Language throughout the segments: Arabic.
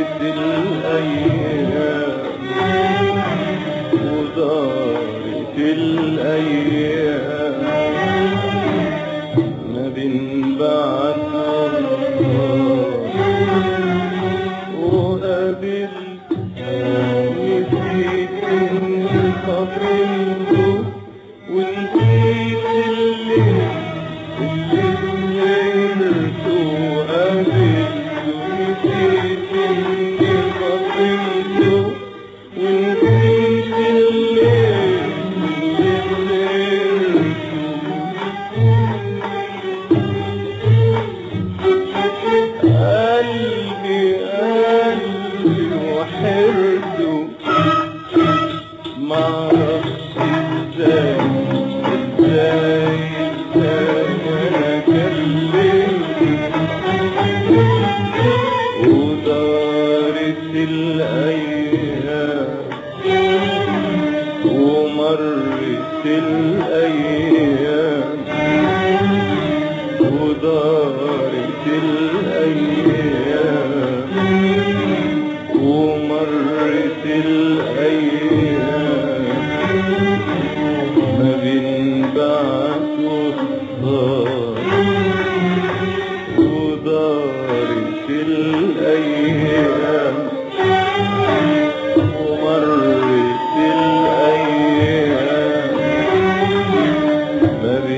ودارت Mama Hare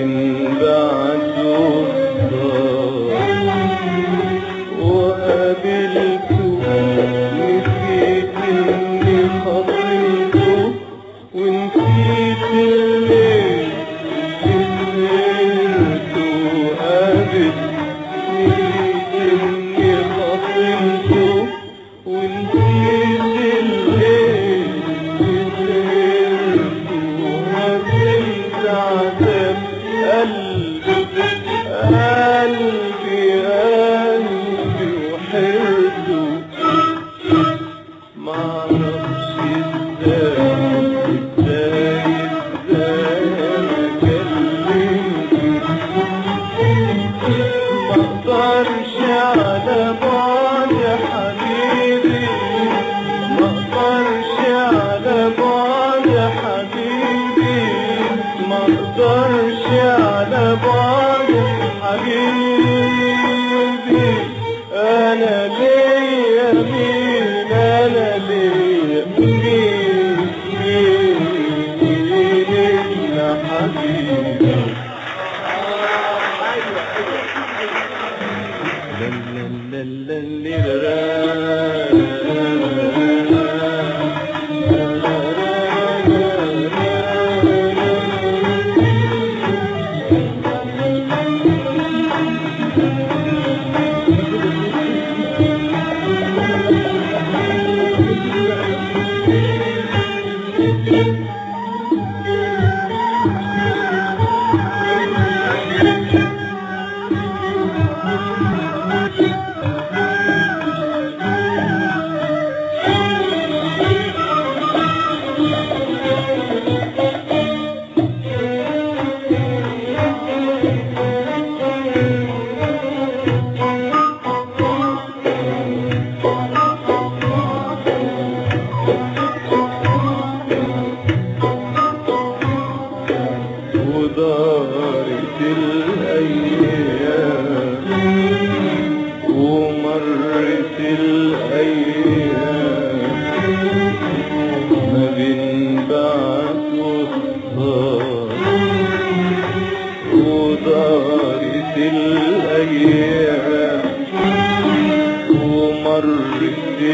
مقدرش على بعد حبيبي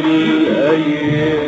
الأيام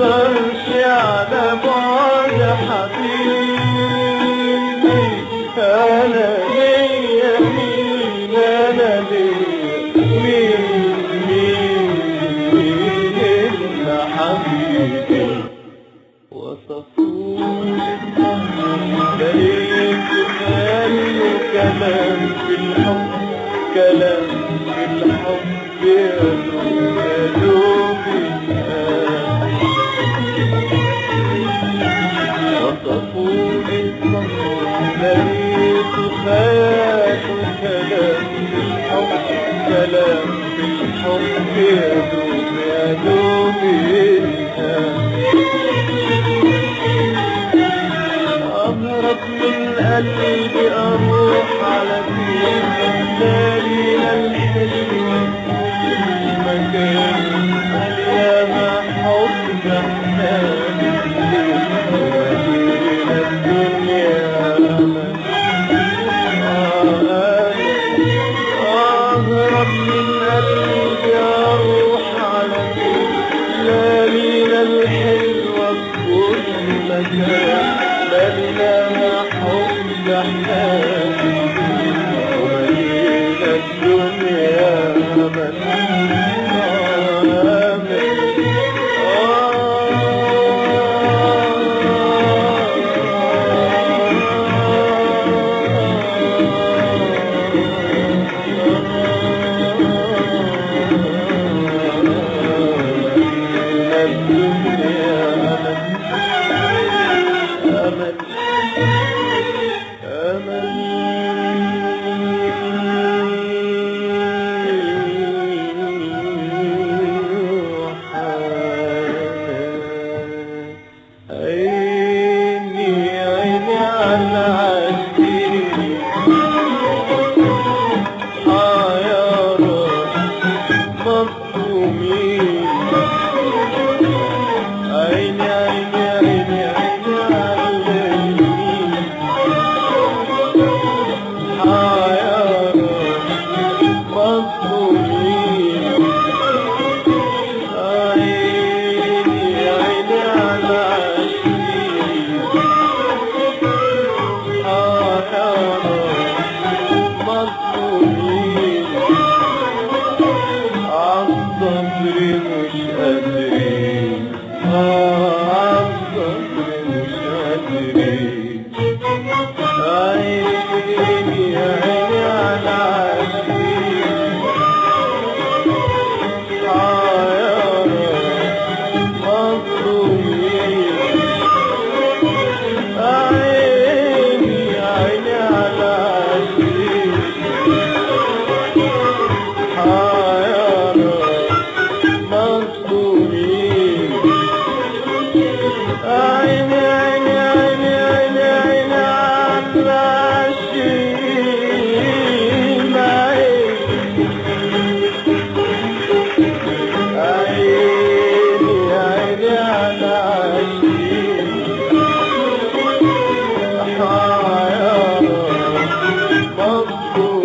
بمشي على بعد حبيبي أنا ليا مين أنا ليا مين مين مين إلا حبيبي وصفوني دليل مالي وكلام في الحب كلام في الحب يا Ali, the um... you.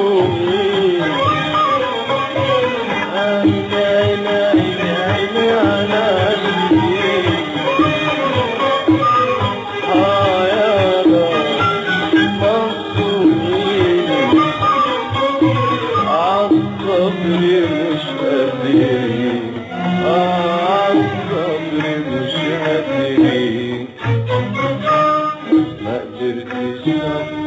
مظلومين Thank you.